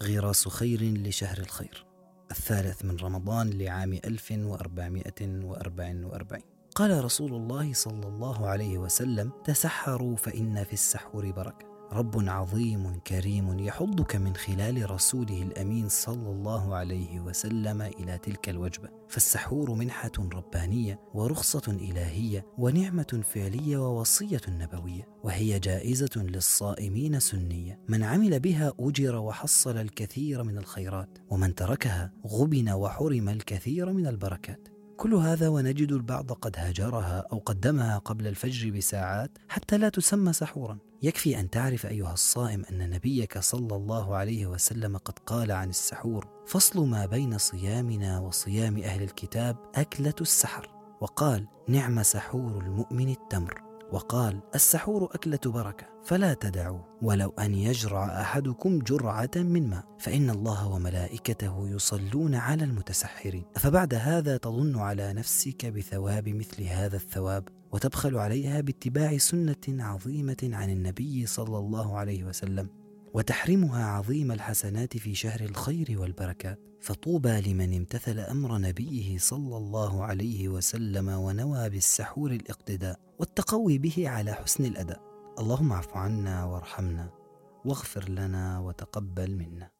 غراس خير لشهر الخير الثالث من رمضان لعام 1444 قال رسول الله صلى الله عليه وسلم تسحروا فإن في السحور بركة. رب عظيم كريم يحضك من خلال رسوله الأمين صلى الله عليه وسلم إلى تلك الوجبة. فالسحور منحة ربانية ورخصة إلهية ونعمة فعلية ووصية نبوية وهي جائزة للصائمين سنية. من عمل بها أجر وحصل الكثير من الخيرات ومن تركها غبن وحرم الكثير من البركات. كل هذا ونجد البعض قد هجرها أو قدمها قبل الفجر بساعات حتى لا تسمى سحورا. يكفي أن تعرف أيها الصائم أن نبيك صلى الله عليه وسلم قد قال عن السحور فصل ما بين صيامنا وصيام أهل الكتاب أكلة السحر وقال نعم سحور المؤمن التمر. وقال السحور أكلة بركة فلا تدعوا ولو أن يجرع أحدكم جرعة من ماء فإن الله وملائكته يصلون على المتسحرين. فبعد هذا تظن على نفسك بثواب مثل هذا الثواب؟ وتبخل عليها باتباع سنة عظيمة عن النبي صلى الله عليه وسلم. وتحرمها عظيم الحسنات في شهر الخير والبركات. فطوبى لمن امتثل أمر نبيه صلى الله عليه وسلم ونوى بالسحور الاقتداء والتقوي به على حسن الأداء. اللهم اعف عنا وارحمنا واغفر لنا وتقبل منا.